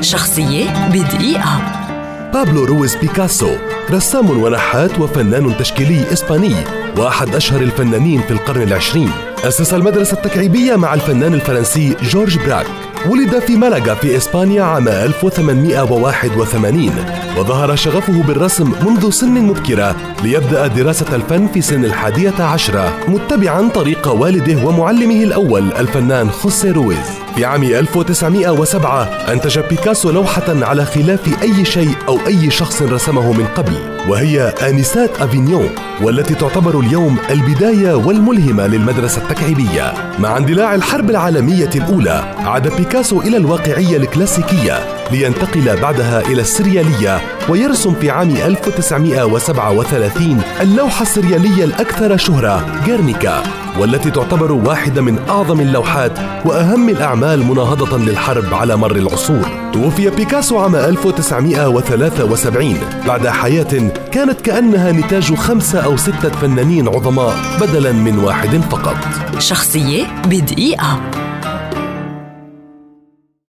شخصية بدقيقة. بابلو رويز بيكاسو رسام ونحات وفنان تشكيلي إسباني وأحد أشهر الفنانين في القرن العشرين. أسس المدرسة التكعيبية مع الفنان الفرنسي جورج براك. ولد في ملقا في إسبانيا عام 1881 وظهر شغفه بالرسم منذ سن مبكرة ليبدأ دراسة الفن في سن الحادية عشرة متبعا طريق والده ومعلمه الأول الفنان خوسيه رويز. في عام 1907 أنتج بيكاسو لوحة على خلاف أي شيء أو أي شخص رسمه من قبل وهي آنسات أفينيون والتي تعتبر اليوم البداية والملهمة للمدرسة التكعيبية. مع اندلاع الحرب العالمية الأولى عاد بيكاسو إلى الواقعية الكلاسيكية لينتقل بعدها إلى السريالية ويرسم في عام 1937 اللوحة السريالية الأكثر شهرة غيرنيكا والتي تعتبر واحدة من أعظم اللوحات وأهم الأعمال مناهضة للحرب على مر العصور. توفي بيكاسو عام 1973 بعد حياة كانت كأنها نتاج خمسة أو ستة فنانين عظماء بدلا من واحد فقط. شخصية بدقيقة.